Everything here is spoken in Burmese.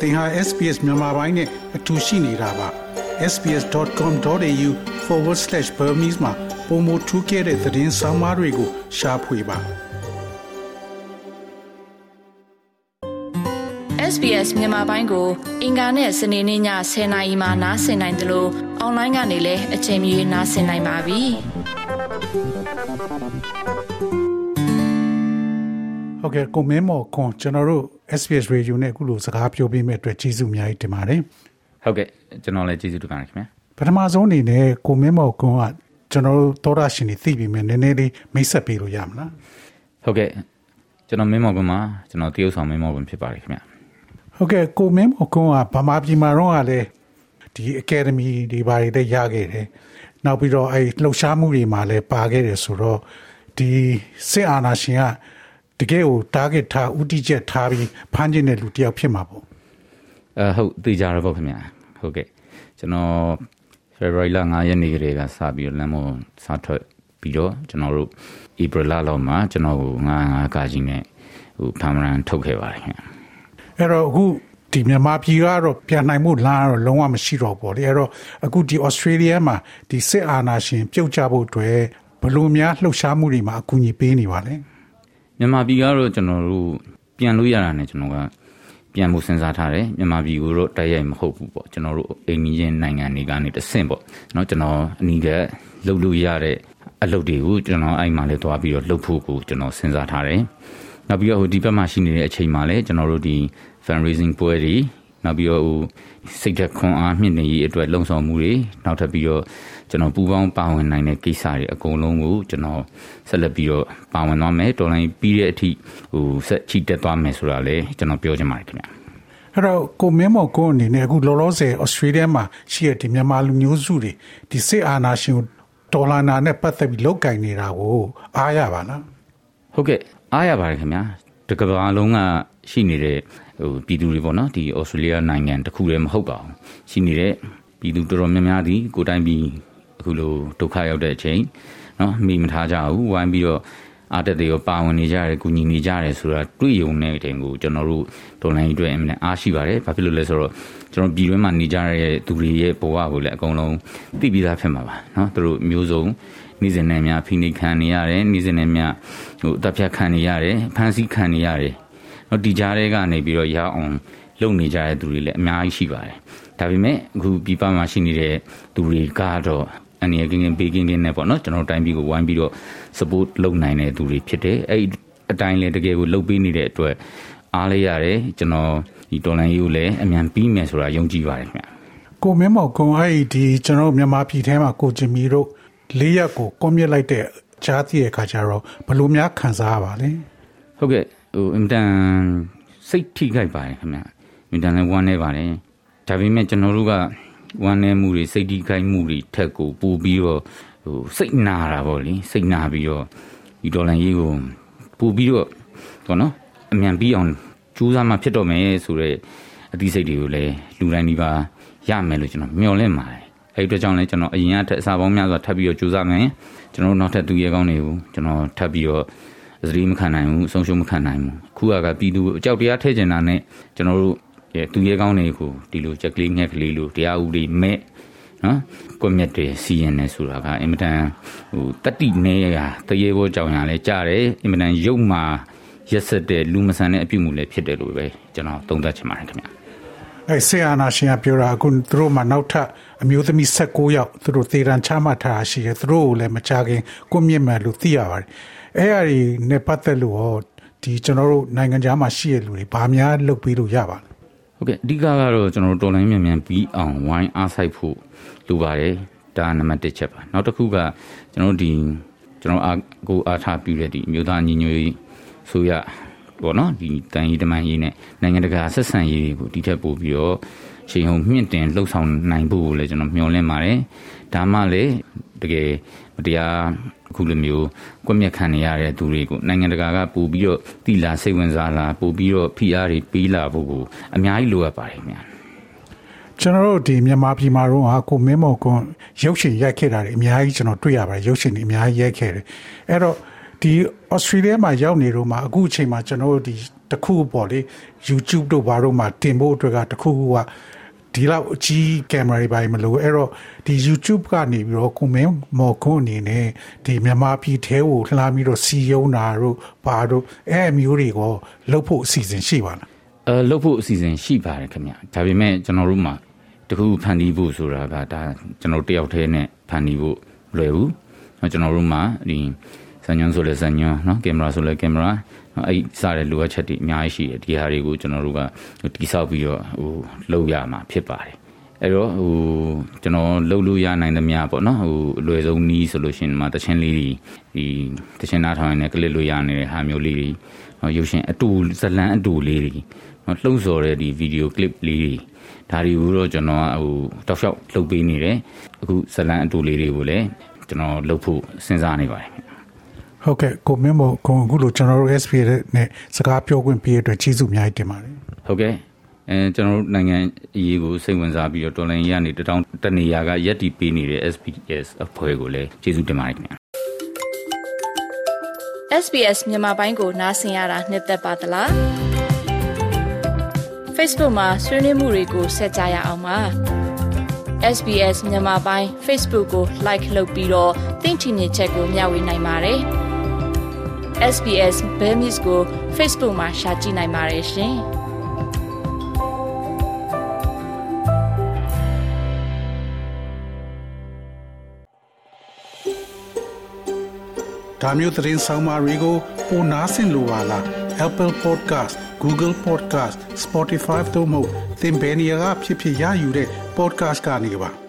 သင်ဟာ SPS မြန်မာပိုင်းနဲ့အတူရှိနေတာပါ sbs.com.au/burmese မှာပုံမထူးခဲ့တဲ့သတင်းစာမားတွေကိုရှားဖွေပါ SBS မြန်မာပိုင်းကို အင်ကာနဲ့စနေနေ့ည10:00နာရီမှနားဆင်နိုင်တယ်လို့အွန်လိုင်းကနေလည်းအချိန်မီနားဆင်နိုင်ပါပြီ။ဟုတ်ကဲ့ကိုမင်းမော်ခွန်ကျွန်တော်တို့ SBS Radio နဲ့အခုလိုစကားပြောပေးမဲ့အတွက်ကျေးဇူးအများကြီးတင်ပါတယ်ဟုတ်ကဲ့ကျွန်တော်လည်းကျေးဇူးတင်ပါတယ်ခင်ဗျာပထမဆုံးအနေနဲ့ကိုမင်းမော်ခွန်ကကျွန်တော်တို့သောရရှင်တွေသိပြီးမြင်နည်းနည်းလေးမိတ်ဆက်ပေးလို့ရမလားဟုတ်ကဲ့ကျွန်တော်မင်းမော်ခွန်မှာကျွန်တော်တရုတ်ဆောင်မင်းမော်ခွန်ဖြစ်ပါတယ်ခင်ဗျာဟုတ်ကဲ့ကိုမင်းမော်ခွန်ကဗမာပြည်မှာတော့ကလည်းဒီအကယ်ဒမီတွေဘာတွေလည်းရခဲ့တယ်နောက်ပြီးတော့အဲလှုပ်ရှားမှုတွေမှာလည်းပါခဲ့တယ်ဆိုတော့ဒီစစ်အာဏာရှင်က တကယ်ကို target ထားဥတီချက်ထားပြီးဖမ်းကျင်တဲ့လူတယောက်ဖြစ်မှာပေါ့အဲဟုတ်သိကြရပေါ့ခင်ဗျာဟုတ်ကဲ့ကျွန်တော် February လ9ရက်နေ့ကလေးကစပြီးလမ်းမစထွက်ပြီးတော့ကျွန်တော်တို့ April လလောက်မှာကျွန်တော်ကိုငါငါကာကြီးနဲ့ဟိုဖမ်းမရန်ထုတ်ခဲ့ပါတယ်ခင်ဗျာအဲ့တော့အခုဒီမြန်မာပြည်ကတော့ပြန်နိုင်မှုလမ်းကတော့လုံးဝမရှိတော့ဘူးလေအဲ့တော့အခုဒီ Australia မှာဒီစစ်အာဏာရှင်ပြုတ်ကျဖို့အတွက်ဘလို့များလှုပ်ရှားမှုတွေမှာအကူအညီပေးနေပါလဲ မြန်မာပြည်ကတော့ကျွန်တော်တို့ပြန်လို့ရတာနဲ့ကျွန်တော်ကပြန်မှုစဉ်းစားထားတယ်မြန်မာပြည်ကိုတော့တိုက်ရိုက်မဟုတ်ဘူးပေါ့ကျွန်တော်တို့အိမ်ကြီးချင်းနိုင်ငံတွေကနေတဆင့်ပေါ့เนาะကျွန်တော်အနီးကလှုပ်လို့ရတဲ့အလုပ်တွေကိုကျွန်တော်အဲ့မှာလည်းသွားပြီးတော့လှုပ်ဖို့ကိုကျွန်တော်စဉ်းစားထားတယ်နောက်ပြီးတော့ဟိုဒီဘက်မှာရှိနေတဲ့အချိန်မှာလည်းကျွန်တော်တို့ဒီ fundraising ပွဲတွေ နောက်ပြီးတော့ဟိုစိတ်သက်ခွန်အားမြင့်နေရေးအတွက်လုံဆောင်မှုတွေနောက်ထပ်ပြီးတော့ကျွန်တော်ပူပေါင်းပါဝင်နိုင်တဲ့ကိစ္စတွေအကုန်လုံးကိုကျွန်တော်ဆက်လက်ပြီးတော့ပါဝင်သွားမယ်တော်လိုင်းပြီးတဲ့အထိဟိုဆက်ချီတက်သွားမယ်ဆိုတာလည်းကျွန်တော်ပြောချင်ပါတယ်ခင်ဗျာအဲ့တော့ကိုမင်းမော်ကိုအနေနဲ့အခုလောလောဆယ်ဩစတြေးလျမှာရှိတဲ့ဒီမြန်မာလူမျိုးစုတွေဒီစစ်အာဏာရှင်ဒေါ်လာနာနဲ့ပတ်သက်ပြီးလောက်ကင်နေတာကိုအားရပါလားဟုတ်ကဲ့အားရပါတယ်ခင်ဗျာတကဘာလုံးကရှိနေတဲ့ ဟိုပြည်သူတွေပေါ့နော်ဒီဩစတြေးလျနိုင်ငံတခုတည်းမဟုတ်ပါဘူးရှိနေတဲ့ပြည်သူတော်တော်များများဒီကိုတိုင်းပြည်အခုလိုဒုက္ခရောက်တဲ့အချိန်နော်မိမထားကြဘူးဝိုင်းပြီးတော့အားတက်တွေရောပါဝင်နေကြတယ်ကူညီနေကြတယ်ဆိုတာတွေ့ရုံနဲ့တင်ကိုကျွန်တော်တို့ဒေါ်လာကြီးအတွက်အမှန်အားရှိပါတယ်ဘာဖြစ်လို့လဲဆိုတော့ကျွန်တော်ပြည်တွင်းမှာနေကြတဲ့သူတွေရဲ့ဘဝကိုလည်းအကုန်လုံးသိပြီးသားဖြစ်မှာပါနော်သူတို့မျိုးစုံနေ့စဉ်နဲ့များဖိနှိပ်ခံနေရတယ်နေ့စဉ်နဲ့များဟိုတပ်ဖြတ်ခံနေရတယ်ဖမ်းဆီးခံနေရတယ် နော်ဒီကြားထဲကနေပြီးတော့ရအောင်လုပ်နေကြတဲ့သူတွေလည်းအများကြီးရှိပါတယ်ဒါပေမဲ့အခုပြည်ပမှာရှိနေတဲ့သူတွေကတော့အနေနဲ့ကင်းကင်းပေးကင်းကင်းနဲ့ပေါ့နော်ကျွန်တော်တိုင်းပြည်ကိုဝိုင်းပြီးတော့ support လုပ်နိုင်တဲ့သူတွေဖြစ်တယ်အဲ့အတိုင်းလည်းတကယ်ကိုလုပ်ပေးနေတဲ့အတွက်အားလေးရတယ်ကျွန်တော်ဒီတော်လန်ရေးကိုလည်းအမြန်ပြီးမယ်ဆိုတာယုံကြည်ပါတယ်ခင်ဗျကိုမင်းမော်ကွန်အဲ့ဒီကျွန်တော်မြန်မာပြည်ထဲမှာကိုဂျင်မီတို့လေးရက်ကိုကွန်မြစ်လိုက်တဲ့ကြားသိတဲ့အခါကျတော့ဘလို့များခံစားရပါလဲဟုတ်ကဲ့ ဟိုအင်တန်စိတ်ထိခိုက်ပါတယ်ခင်ဗျအင်တန်လည်းဝမ်းနေပါတယ်ဒါပေမဲ့ကျွန်တော်တို့ကဝမ်းနေမှုတွေစိတ်ထိခိုက်မှုတွေထက်ကိုပိုပြီးတော့ဟိုစိတ်နာတာပေါ့လေစိတ်နာပြီးတော့ဒီဒေါ်လာရေးကိုပိုပြီးတော့ဟောနော်အမြန်ပြီးအောင်ကြိုးစားမှဖြစ်တော့မယ်ဆိုတော့အသိစိတ်တွေကိုလည်းလူတိုင်းဒီပါရမယ်လို့ကျွန်တော်မျှော်လင့်ပါတယ်အဲ့ဒီအတွက်ကြောင့်လည်းကျွန်တော်အရင်ကထက်အစားပေါင်းများစွာထပ်ပြီးတော့ကြိုးစားမယ်ကျွန်တော်နောက်ထပ်သူရဲကောင်းတွေကိုကျွန်တော်ထပ်ပြီးတော့ သတိမခံနိုင်ဘူးဆုံးရှုံးမခံနိုင်ဘူးခုကပြည်သူအကြောက်တရားထည့်ကျင်တာနဲ့ကျွန်တော်တို့သူရဲကောင်းတွေကိုဒီလိုချက်ကလေးငှက်ကလေးလိုတရားဥပဒေမဲ့နော်ကွန်မြက်တွေစီရင်နေဆိုတာကအင်မတန်ဟိုတတိနေရတရေဘောကြောင်ရလဲကြားတယ်အင်မတန်ရုပ်မာရက်ဆက်တဲ့လူမဆန်တဲ့အပြုမှုလည်းဖြစ်တယ်လို့ပဲကျွန်တော်သုံးသပ်ချင်ပါတယ်ခင်ဗျာ အဲဆီယာနာရှင်ကပြောတာအခုသူတို့မှနောက်ထပ်အမျိုးသမီး16ယောက်သူတို့သေတံချမှတ်ထားရှိတယ်သူတို့ကိုလည်းမချခင်ကိုမြင့်မယ်လို့သိရပါတယ်အဲ့အရာတွေနဲ့ပတ်သက်လို့ရောဒီကျွန်တော်တို့နိုင်ငံခြားမှာရှိရလူတွေဗာများလုပ်ပြီးလို့ရပါလားဟုတ်ကဲ့အဓိကကတော့ကျွန်တော်တို့တော်လိုင်းမြန်မြန်ပြီးအောင်ဝိုင်းအားဆိုင်ဖို့လိုပါတယ်ဒါနံပါတ်1ချက်ပါနောက်တစ်ခုကကျွန်တော်တို့ဒီကျွန်တော်အားကိုအားထားပြုတဲ့ဒီမြို့သားညီညွတ်ရေးဆိုရ ပေါ့နော်ဒီတန်ရေးတမန်ရေးနဲ့နိုင်ငံတကာဆက်ဆံရေးတွေကိုဒီထက်ပိုပြီးတော့ရှင်ဟုံမြင့်တင်လှုပ်ဆောင်နိုင်ဖို့ကိုလည်းကျွန်တော်မျှော်လင့်ပါတယ်ဒါမှလည်းတကယ်မတရားအခုလိုမျိုးကွက်မြက်ခံနေရတဲ့သူတွေကိုနိုင်ငံတကာကပို့ပြီးတော့တိလာစိတ်ဝင်စားလာပို့ပြီးတော့ဖိအားတွေပေးလာဖို့ကိုအများကြီးလိုအပ်ပါတယ်ခင်ဗျာကျွန်တော်တို့ဒီမြန်မာပြည်မှာတော့ဟာကိုမင်းမော်ကွန်ရုပ်ရှင်ရိုက်ခဲ့တာတွေအများကြီးကျွန်တော်တွေ့ရပါတယ်ရုပ်ရှင်တွေအများကြီးရိုက်ခဲ့တယ်အဲ့တော့ ဒီ Australia မှာရောက်နေတော့မှအခုအချိန်မှာကျွန်တော်တို့ဒီတခုပေါ့လေ YouTube တို့ဘာတို့မှာတင်ဖို့အတွက်ကတခုခုကဒီလောက်အကြီးကင်မရာတွေပါမလို့အဲ့တော့ဒီ YouTube ကနေပြီးတော့ကိုမင်းမော်ကွန်းအနေနဲ့ဒီမြန်မာပြည်ထဲကိုလှမ်းပြီးတော့စီယုံတာတို့ဘာတို့အဲ့မျိုးတွေကိုလုပ်ဖို့အစီအစဉ်ရှိပါလားအဲလုပ်ဖို့အစီအစဉ်ရှိပါတယ်ခင်ဗျဒါပေမဲ့ကျွန်တော်တို့မှာတခုဖန်တီးဖို့ဆိုတာကဒါကျွန်တော်တယောက်တည်းနဲ့ဖန်တီးဖို့လွယ်ဘူးကျွန်တော်တို့မှာဒီ စံညွန်းဆိုလဲစံညွန်းเนาะကင်မရာဆိုလဲကင်မရာအဲ့စားတဲ့လိုအပ်ချက်တွေအများကြီးရှိတယ်ဒီဟာတွေကိုကျွန်တော်တို့ကတိဆောက်ပြီးတော့ဟိုလုပ်ရမှာဖြစ်ပါတယ်အဲ့တော့ဟိုကျွန်တော်လှုပ်လို့ရနိုင်သမျှပေါ့နော်ဟိုအလွယ်ဆုံးနီးဆိုလို့ရှိရင်မှာတချင်းလေးတွေဒီတချင်းနားထောင်ရတဲ့ကလစ်လို့ရနေတဲ့ဟာမျိုးလေးတွေရုပ်ရှင်အတူဇလန်းအတူလေးတွေလှုပ်ဆော်တဲ့ဒီဗီဒီယိုကလစ်လေးတွေဒါတွေကိုတော့ကျွန်တော်ကဟိုတောက်လျှောက်လှုပ်ပေးနေတယ်အခုဇလန်းအတူလေးတွေကိုလည်းကျွန်တော်လှုပ်ဖို့စဉ်းစားနေပါတယ် ဟုတ်ကဲ့ကိုမင်းမို့ကိုအခုလိုကျွန်တော်တို့ SP နဲ့စကားပြောခွင့်ပြည့်အတွက်ကျေးဇူးအများကြီးတင်ပါတယ်ဟုတ်ကဲ့အဲကျွန်တော်တို့နိုင်ငံအရေးကိုစိတ်ဝင်စားပြီးတော့တော်လိုင်းရနေတောင်းတနေရာကရက်တီပေးနေတဲ့ SPS အဖွဲ့ကိုလည်းကျေးဇူးတင်ပါတယ်ခင်ဗျာ SBS မြန်မာပိုင်းကိုနားဆင်ရတာနှစ်သက်ပါတလား Facebook မှာဆွေးနွေးမှုတွေကိုဆက်ကြရအောင်ပါ SBS မြန်မာပိုင်း Facebook ကို like လုပ်ပြီးတော့သင်ချင်တဲ့ချက်ကိုမျှဝေနိုင်ပါတယ် SBS Bemis ကို Facebook မှာ share ကြည့်နိုင်ပါတယ်ရှင်ဒါမျိုးသတင်းဆောင်မတွေကိုပိုနားဆင်လိုပါလား Apple Podcast Google Podcast Spotify တို့မှာသင်ပင်ရာဖြစ်ဖြစ်ရယူတဲ့ podcast ကနေပါ